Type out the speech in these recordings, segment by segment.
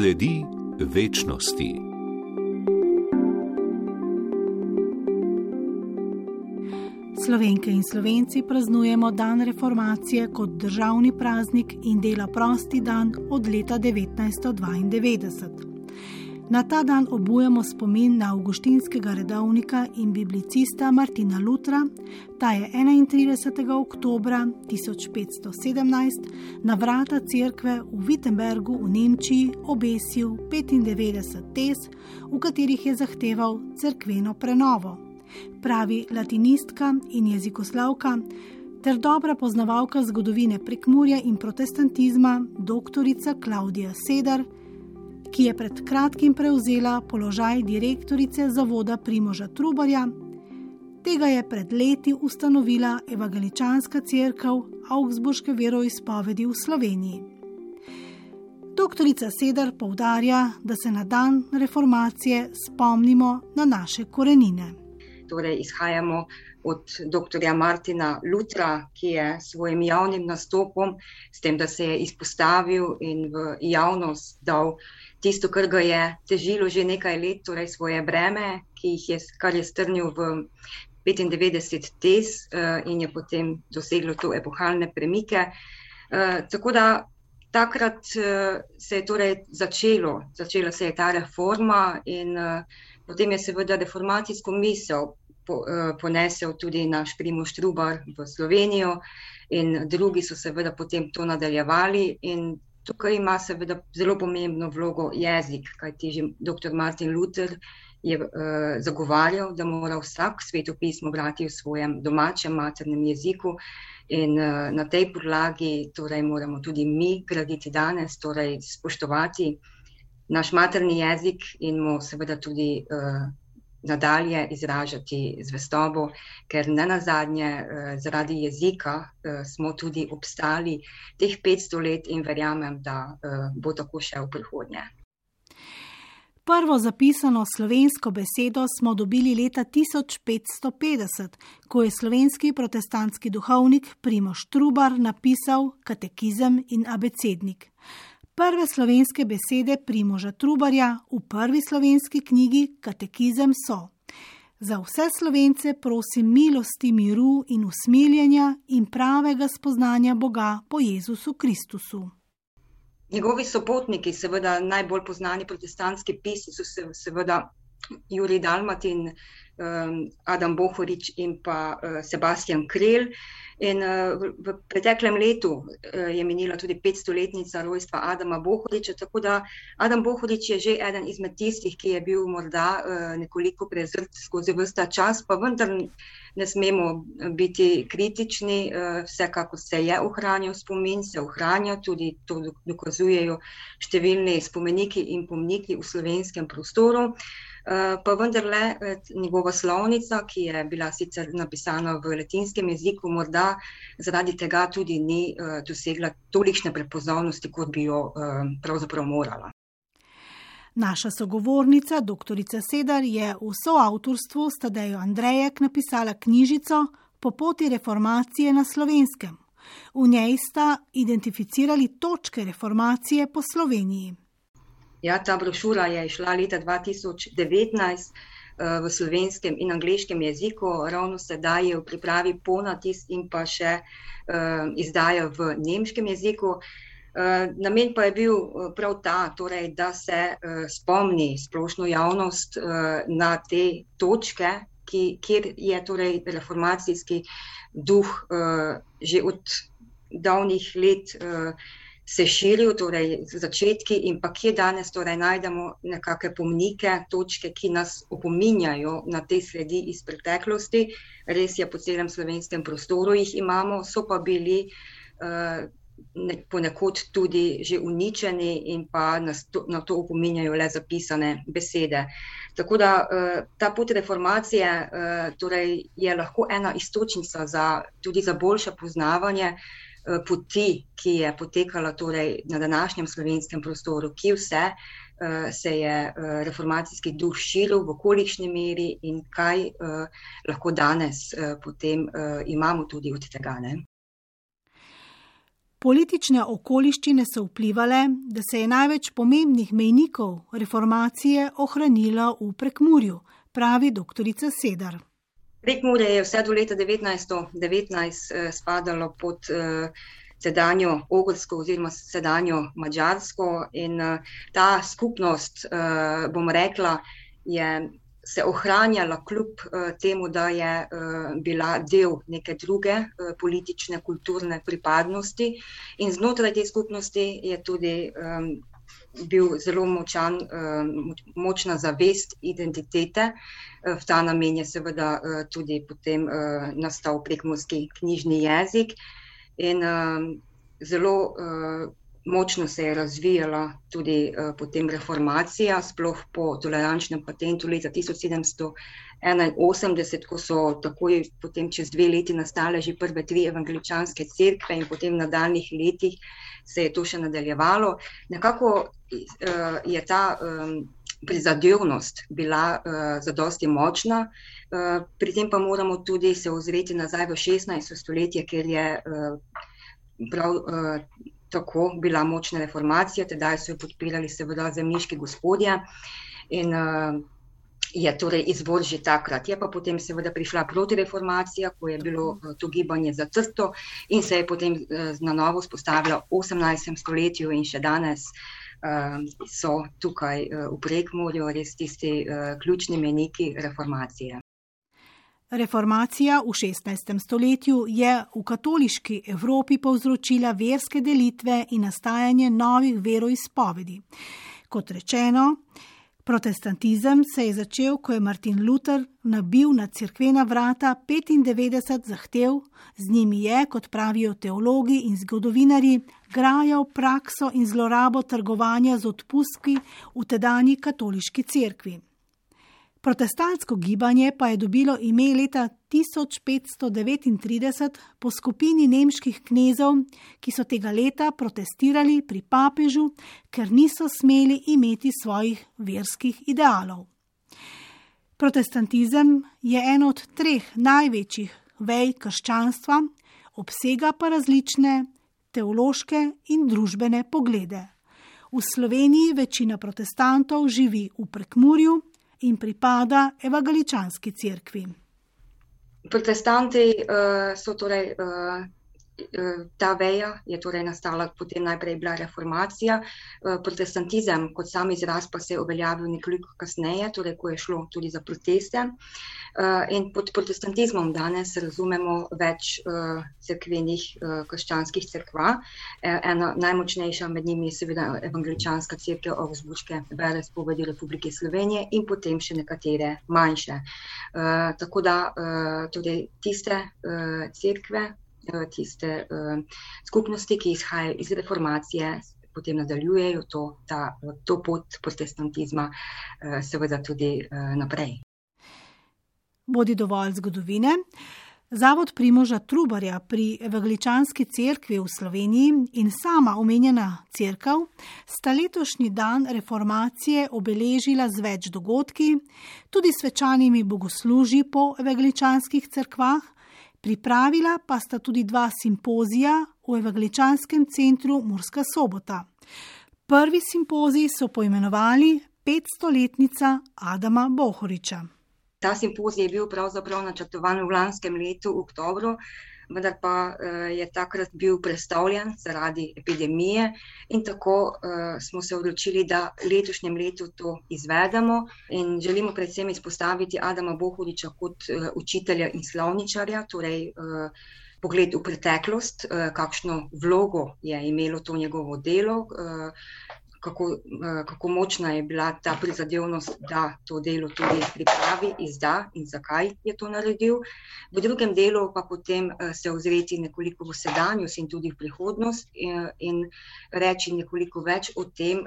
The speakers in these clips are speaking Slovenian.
Sledi večnosti. Slovenke in slovenci praznujemo dan reformacije kot državni praznik in dela prosti dan od leta 1992. Na ta dan obujamo spomin na avgustinskega redovnika in biblicista Martina Lutra. Ta je 31. oktober 1517 na vrata cerkve v Wittenbergu v Nemčiji obesil 95 tes, v katerih je zahteval cerkveno prenovo. Pravi latinistka in jezikoslavka ter dobra poznavalka zgodovine prekmurja in protestantizma, doktorica Klaudija Sedar ki je pred kratkim prevzela položaj direktorice zavoda Primoža Trubarja. Tega je pred leti ustanovila Evangeličanska crkva Augsburške veroizpovedi v Sloveniji. Doktorica Sedar poudarja, da se na dan reformacije spomnimo na naše korenine. Torej, izhajamo od dr. Martina Lutra, ki je s svojim javnim nastopom, s tem, da se je izpostavil in v javnost dal tisto, kar ga je težilo že nekaj let, torej svoje breme, ki jih je, je strnil v 95 tez uh, in je potem doseglo to epohalne premike. Uh, tako da takrat uh, se je torej začelo, začela se je ta reforma in uh, potem je seveda reformacijsko misel po, uh, ponesel tudi naš Primoš Trubar v Slovenijo in drugi so seveda potem to nadaljevali in Tukaj ima seveda zelo pomembno vlogo jezik, kajti že dr. Martin Luther je uh, zagovarjal, da mora vsak svetopismo brati v svojem domačem maternem jeziku. In uh, na tej podlagi torej, moramo tudi mi graditi danes, torej spoštovati naš materni jezik in mu seveda tudi uh, nadalje izražati zvestobo, ker ne na zadnje, eh, zaradi jezika eh, smo tudi obstali teh 500 let in verjamem, da eh, bo tako še v prihodnje. Prvo zapisano slovensko besedo smo dobili leta 1550, ko je slovenski protestantski duhovnik Primoš Trubar napisal Katekizem in abecednik prve slovenske besede Primoža Trubarja v prvi slovenski knjigi Katekizem so: Za vse slovence prosim milosti, miru in usmiljenja in pravega spoznanja Boga po Jezusu Kristusu. Njegovi sopotniki, seveda najbolj znani protestantski pisci, so se, seveda Juri Dalmatin, um, Adam Bohorič in pa uh, Sebastian Krelj. In uh, v, v preteklem letu uh, je minila tudi 500-letnica rojstva Adama Bohoriča, tako da Adam Bohorič je že eden izmed tistih, ki je bil morda uh, nekoliko prezrt skozi vsta čas, pa vendar ne smemo biti kritični, uh, vsekako se je ohranil spomin, se ohranja, tudi to dokazujejo številni spomeniki in pomniki v slovenskem prostoru. Uh, pa vendarle eh, njegova slovnica, ki je bila sicer napisana v latinskem jeziku, morda zaradi tega tudi ni eh, dosegla tolikšne prepoznavnosti, kot bi jo pravzaprav morala. Naša sogovornica, dr. Sedar, je v soavtorstvu s Tadejo Andrejek napisala knjižico Po poti reformacije na slovenskem. V njej sta identificirali točke reformacije po Sloveniji. Ja, ta brošura je išla leta 2019 uh, v slovenskem in angliškem jeziku, ravno sedaj je v pripravi ponatis in pa še uh, izdaja v nemškem jeziku. Uh, namen pa je bil prav ta, torej, da se uh, spomni splošno javnost na te točke, ki, kjer je torej reformacijski duh uh, že od davnih let. Se širijo, torej začetki in pa kje danes torej najdemo nekakšne pomnike, točke, ki nas opominjajo na te sledi iz preteklosti. Res je, po celem slovenskem prostoru jih imamo, so pa bili uh, ponekod tudi že uničeni in pa nas to, na to opominjajo le zapisane besede. Tako da uh, ta pot reformacije uh, torej je lahko ena istočnica za, tudi za boljše poznavanje uh, poti, ki je potekala torej na današnjem slovenskem prostoru, ki vse uh, se je uh, reformacijski duh širil, v kolikšni meri in kaj lahko danes potem imamo tudi od tega. Ne? Politične okoliščine so vplivale, da se je največ pomembnih mejnikov reformacije ohranilo v prekmurju, pravi dr. Sedar. Prekmurje je vse do leta 1919 eh, spadalo pod eh, sedanjo Ogorsko oziroma sedanjo Mačarsko in eh, ta skupnost, bom rekla, je se ohranjala kljub temu, da je bila del neke druge politične, kulturne pripadnosti in znotraj te skupnosti je tudi bil zelo močan, močna zavest identitete, Eh, v ta namen je seveda eh, tudi potem eh, nastal prekmorski knjižni jezik in zelo močno se je razvijala tudi potem reformacija, sploh po tolerančnem patentu leta 1781, ko so takoj potem čez dve leti nastale že prve tri evangeličanske cerkve in potem v nadaljnih letih se je to še nadaljevalo. Nekako je ta prizadevnost bila uh, zadosti močna. Uh, pri tem pa moramo tudi se ozreti nazaj v 16. stoletje, ker je uh, prav uh, tako bila močna reformacija, tedaj so jo podpirali seveda zemljiški gospodje in uh, je torej izvor že takrat. Je pa potem seveda prišla protireformacija, ko je bilo uh, to gibanje zatrto in se je potem uh, na novo spostavila v 18. stoletju in še danes uh, so tukaj eh, v prekmorju res tisti eh, ključni meniki reformacije. Reformacija v 16. stoletju je v katoliški Evropi povzročila verske delitve in nastajanje novih veroizpovedi. Kot rečeno, Protestantizem se je začel, ko je Martin Luther nabil na crkvena vrata 95 zahtev, z njimi je, kot pravijo teologi in zgodovinari, grajal prakso in zlorabo trgovanja z odpustki v tedajni katoliški cerkvi. Protestantsko gibanje pa je dobilo ime leta 1539 po skupini nemških knezov, ki so tega leta protestirali pri papežu, ker niso smeli imeti svojih verskih idealov. Protestantizem je eno od treh največjih vej krščanstva, obsega pa različne teološke in družbene poglede. V Sloveniji večina protestantov živi v prekmurju, in pripada evangeličanski cerkvi. Protestanti uh, so torej. Uh... Ta veja je torej nastala, potem najprej bila reformacija. Protestantizem, kot sam izraz, pa se je uveljavil nekoliko kasneje, torej ko je šlo tudi za proteste. Eh, in pod protestantizmom danes razumemo več crkvenih eh, krščanskih crkva. Ena najmočnejša med njimi je seveda evangeličanska crkva Augsburške vere spovedi Republike Slovenije in potem še nekatere manjše. Tako da tudi tiste crkve, tiste skupnosti, ki izhajajo iz reformacije, potem nadaljujejo to, ta, to pot protestantizma seveda tudi naprej bodi dovolj zgodovine. Zavod Primoža Trubarja pri Evangeličanski cerkvi v Sloveniji in sama omenjena cerkev sta letošnji dan reformacije obeležila z več dogodki, tudi svečanimi bogosluži po evangeličanskih cerkvah, pripravila pa sta tudi dva simpozija v Evangeličanskem centru Murska sobota. Prvi simpozij so poimenovali 500-letnica Adama Bohoriča. Ta simpozij je bil pravzaprav načrtovan v lanskem letu, v oktobru, vendar pa uh, je takrat bil predstavljen zaradi epidemije in tako uh, smo se odločili, da letošnjem letu to izvedemo in želimo predvsem izpostaviti Adama Bohodiča kot uh, učitelja in slovničarja, torej pogled v preteklost, kakšno vlogo je imelo to njegovo delo. Uh, kako, eh, kako močna je bila ta prizadevnost, da to delo tudi pripravi, izda in zakaj je to naredil. V drugem delu pa potem eh, se ozreti nekoliko v sedanjost in tudi v prihodnost in, eh, in reči nekoliko več o tem,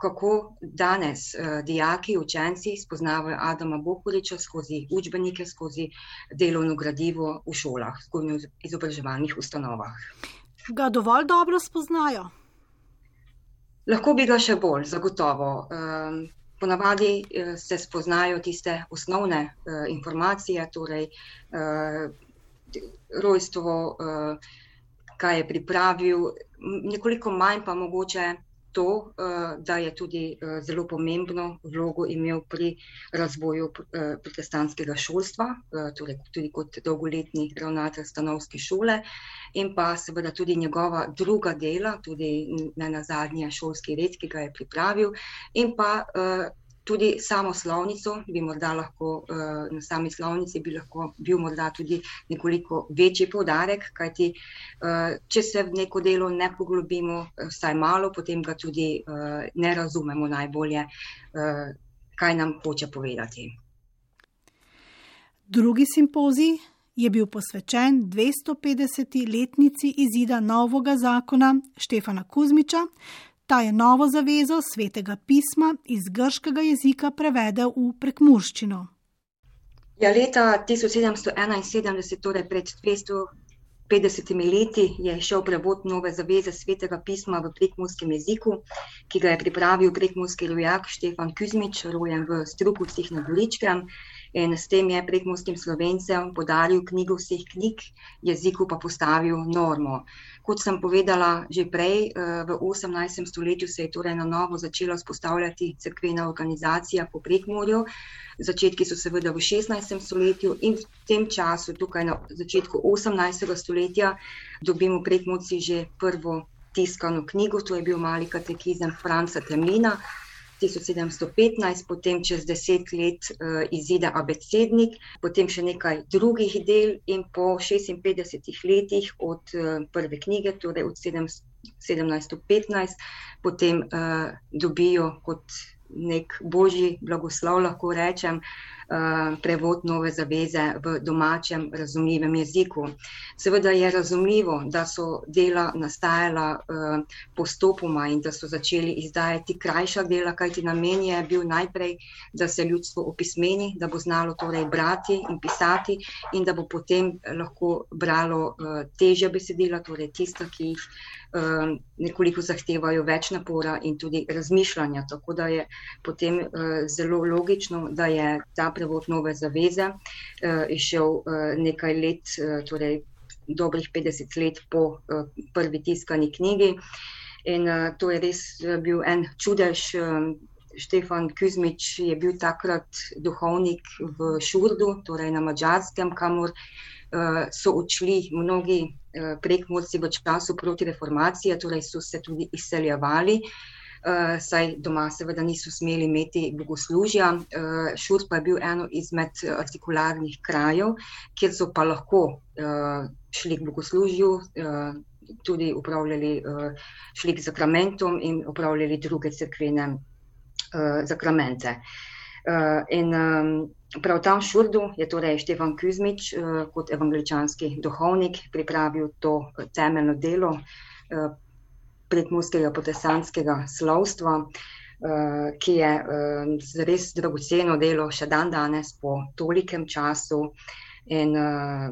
kako danes dijaki, učenci spoznavajo Adama Bokuriča skozi učbenike, skozi delovno gradivo v šolah, skozi izobraževalnih ustanovah. Ga dovolj dobro spoznajo? Lahko bi ga še bolj, zagotovo. Um, ponavadi uh, se spoznajo tiste osnovne uh, informacije, torej uh, rojstvo, uh, kaj je pripravil, nekoliko manj pa mogoče to, eh, da je tudi eh, zelo pomembno vlogo imel pri razvoju eh, protestantskega šolstva, torej tudi kot dolgoletni ravnatelj stanovske šole, in pa seveda tudi njegova druga dela, tudi na zadnje šolski red, ki ga je pripravil, in pa tudi samo slovnico, bi morda lahko uh, na sami slovnici bi lahko bil morda tudi nekoliko večji povdarek, kajti uh, če se v neko delo ne poglobimo, vsaj malo, potem ga tudi ne razumemo najbolje, kaj nam hoče povedati. Drugi simpozij je bil posvečen 250-letnici izida novega zakona Štefana Kuzmiča, Ta je novo zavezo svetega pisma iz grškega jezika prevedel v prekmurščino. Ja, leta 1771, torej pred 250 leti, je šel prevod nove zaveze svetega pisma v prekmurskem jeziku, ki ga je pripravil prekmurski rojak Štefan Kuzmič, rojen v Strukovcih na Goričkem. In s tem je prekmurskim slovencem podaril knjigo vseh knjig, jeziku pa postavil normo. Kot sem povedala že prej, eh, v 18. stoletju se je torej na novo začela vzpostavljati crkvena organizacija po prekmorju. Začetki so seveda v 16. stoletju in v tem času, tukaj na začetku 18. stoletja, dobimo prekmorci že prvo tiskano knjigo, to je bil mali katekizem Franca Temlina, 1715, potem čez deset let uh, izide abecednik, potem še nekaj drugih del in po 56 letih od uh, prve knjige, torej od 1715, potem uh, dobijo kot nek božji blagoslov, lahko rečem, uh, prevod nove zaveze v domačem razumljivem jeziku. Seveda je razumljivo, da so dela nastajala eh, postopoma in da so začeli izdajati krajša dela, kajti namen je bil najprej, da se ljudstvo opismeni, da bo znalo torej brati in pisati in da bo potem lahko bralo eh, teže besedila, torej tista, ki jih nekoliko zahtevajo več napora in tudi razmišljanja. Tako da je potem zelo logično, da je ta prevod nove zaveze uh, išel uh, nekaj let, torej dobrih 50 let po prvi tiskani knjigi. In to je res bil en čudež. Um, Štefan Kuzmič je bil takrat duhovnik v Šurdu, torej na Mačarskem, kamor so odšli mnogi Eh, prekmurci v času proti reformacije, torej so se tudi izseljevali, eh, saj doma seveda niso smeli imeti bogoslužja. Eh, Šurt pa je bil eno izmed artikularnih krajev, kjer so pa lahko šli k bogoslužju, tudi upravljali, šli k zakramentom in upravljali druge crkvene zakramente. In Prav tam v Šurdu je torej Štefan Kuzmič uh, kot evangeličanski duhovnik pripravil to eh, temeljno delo predmurskega protestantskega slovstva, uh, ki je uh, res dragoceno delo še dan danes po tolikem času in uh,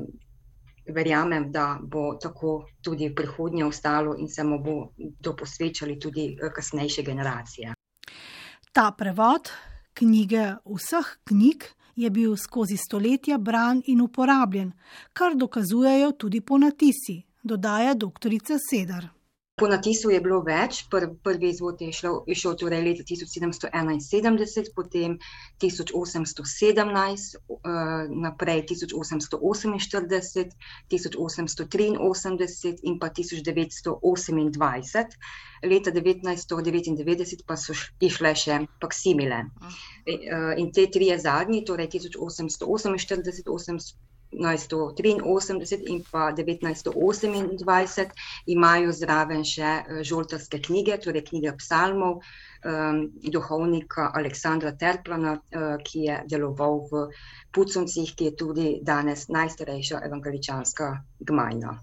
verjamem, da bo tako tudi v prihodnje ostalo in se mu bo to posvečali tudi kasnejše generacije. Ta prevod knjige vseh knjig je bil skozi stoletja bran in uporabljen, kar dokazujejo tudi ponatisi, dodaja dr. Sedar. Po natisu je bilo več, Pr, prvi izvod je šel, je šel torej leta 1771, potem 1817, uh, naprej 1848, 1883 in pa 1928. Leta 1999 pa so išle še paksimile. Uh, in te tri zadnji, torej 1848, 1800. 1983 in pa 1928 imajo zraven še eh, žoltarske knjige, torej knjige psalmov um, duhovnika Aleksandra Terplana, uh, ki je deloval v Pucuncih, ki je tudi danes najstarejša evangeličanska gmajna.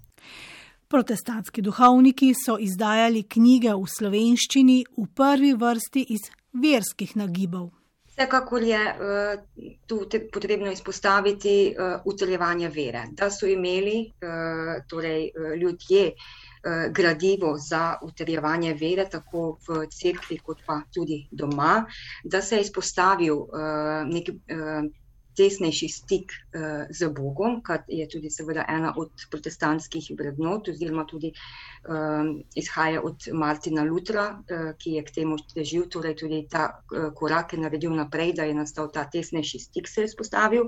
Protestantski duhovniki so izdajali knjige v slovenščini v prvi vrsti iz verskih nagibov. Vsekakor je uh, tu potrebno izpostaviti uh, utrjevanje vere, da so imeli uh, torej, ljudje uh, gradivo za utrjevanje vere, tako v cerkvi, kot pa tudi doma, da se je izpostavil uh, nek uh, tesnejši stik uh, z Bogom, kar je tudi seveda ena od protestantskih vrednot, oziroma tudi um, izhaja od Martina Lutra, uh, ki je k temu težil, torej tudi ta uh, korak je naredil naprej, da je nastal ta tesnejši stik se je spostavil.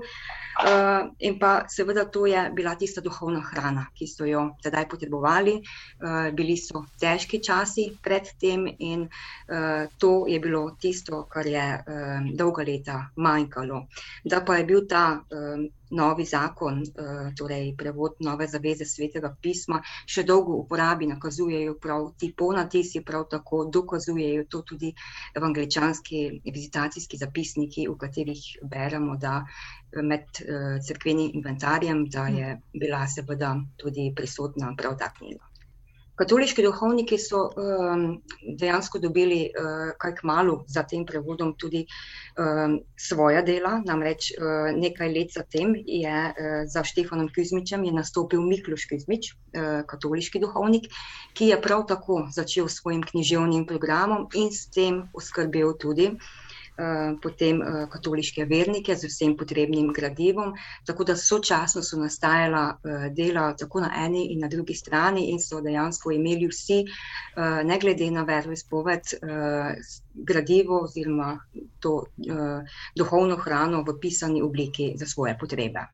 Uh, in pa seveda to je bila tista duhovna hrana, ki so jo tedaj potrebovali. Uh, bili so težki časi pred tem in uh, to je bilo tisto, kar je um, dolga leta manjkalo. Da pa je bil ta um, novi zakon, uh, torej prevod nove zaveze svetega pisma, še dolgo v uporabi, nakazujejo prav ti ponatisi, prav tako dokazujejo to tudi evangeličanski vizitacijski zapisniki, v katerih beremo, da med uh, crkvenim inventarjem, da je bila seveda tudi prisotna prav ta knjiga. Katoliški duhovniki so um, dejansko dobili uh, kaj k malu za tem prevodom tudi um, svoja dela. Namreč uh, nekaj let zatem je uh, za Štefanom Kuzmičem nastopil Mikloš Kuzmič, uh, katoliški duhovnik, ki je prav tako začel s svojim književnim programom in s tem oskrbel tudi uh, potem eh, katoliške vernike z vsem potrebnim gradivom. Tako da sočasno so nastajala eh, dela tako na eni in na drugi strani in so dejansko imeli vsi, ne glede na veroizpoved, gradivo oziroma to duhovno hrano v pisani obliki za svoje potrebe.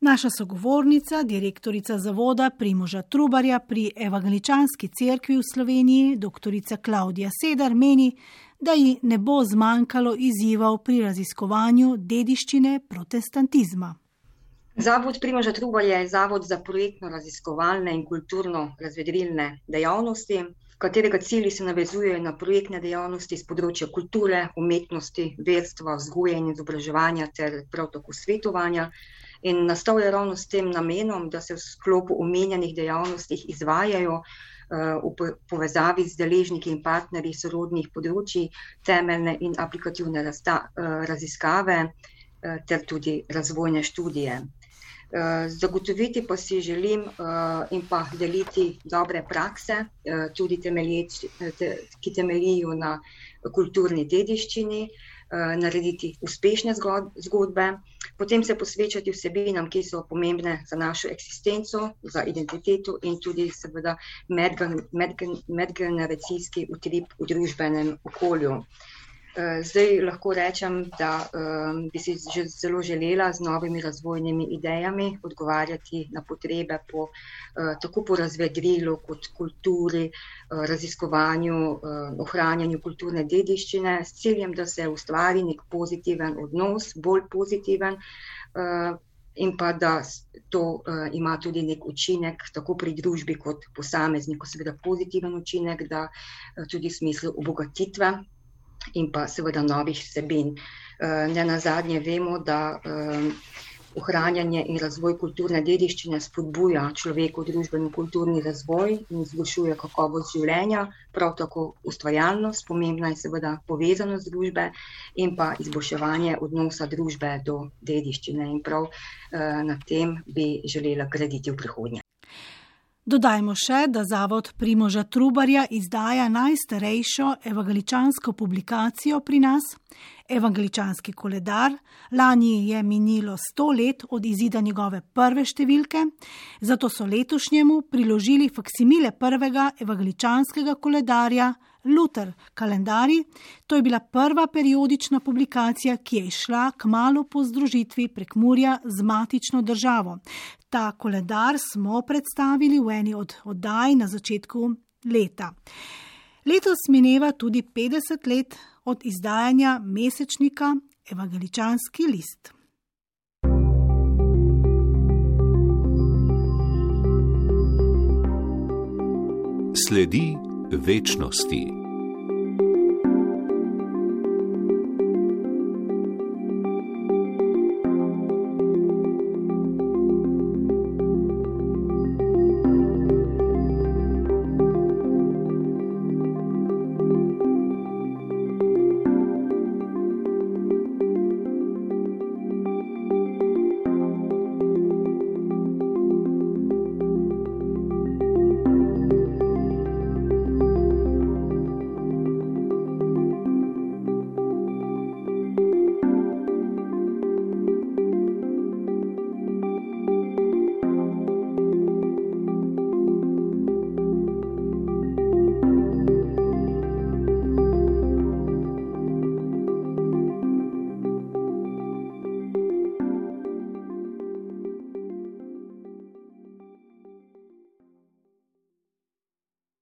Naša sogovornica, direktorica zavoda Primoža Trubarja pri Evangeličanski cerkvi v Sloveniji, dr. Klaudija Sedar, meni, da ji ne bo zmanjkalo izzivov pri raziskovanju dediščine protestantizma. Zavod Primoža Trubarja je zavod za projektno-raziskovalne in kulturno-razvedrilne dejavnosti, katerega cilji se navezujejo na projektne dejavnosti z področja kulture, umetnosti, verstva, vzgoje in izobraževanja ter prav tako svetovanja. In nastal je ravno s tem namenom, da se v sklopu omenjenih dejavnostih izvajajo uh, v povezavi z deležniki in partnerji sorodnih področji temeljne in aplikativne uh, raziskave uh, ter tudi razvojne študije. Zagotoviti pa si želim in pa deliti dobre prakse, tudi temelječ, te, ki temeljijo na kulturni dediščini, Eh, narediti uspešne zgodbe, potem se posvečati vsebinam, ki so pomembne za našo eksistenco, za identiteto in tudi seveda medgeneracijski utrip v družbenem okolju. Eh, zdaj lahko rečem, da um, bi si že zelo želela z novimi razvojnimi idejami odgovarjati na potrebe po, uh, tako po razvedrilu kot kulturi, uh, raziskovanju, uh, ohranjanju kulturne dediščine s ciljem, da se ustvari nek pozitiven odnos, bolj pozitiven. Uh, In pa da to uh, ima tudi nek učinek, tako pri družbi, kot posamezniku, seveda pozitiven učinek, da uh, tudi v smislu obogatitve in pa seveda novih vsebin. Eh, ne na zadnje vemo, da eh, ohranjanje in razvoj kulturne dediščine spodbuja človekov družbeni in kulturni razvoj in izboljšuje kakovost življenja, prav tako ustvarjalnost, pomembna je seveda povezanost družbe in pa izboljševanje odnosa družbe do dediščine in prav eh, na tem bi želela graditi v prihodnje. Dodajmo še, da zavod Primoža Trubarja izdaja najstarejšo evangeličansko publikacijo pri nas, Evangeličanski koledar. Lani je minilo sto let od izida njegove prve številke, zato so letošnjemu priložili faksimile prvega evangeličanskega koledarja Luther kalendari. To je bila prva periodična publikacija, ki je išla k malu po združitvi prek Murja z matično državo. Ta koledar smo predstavili v eni od oddaj na začetku leta. Letos mineva tudi 50 let od izdajanja mesečnika Evangeličanski list. Sledi večnosti.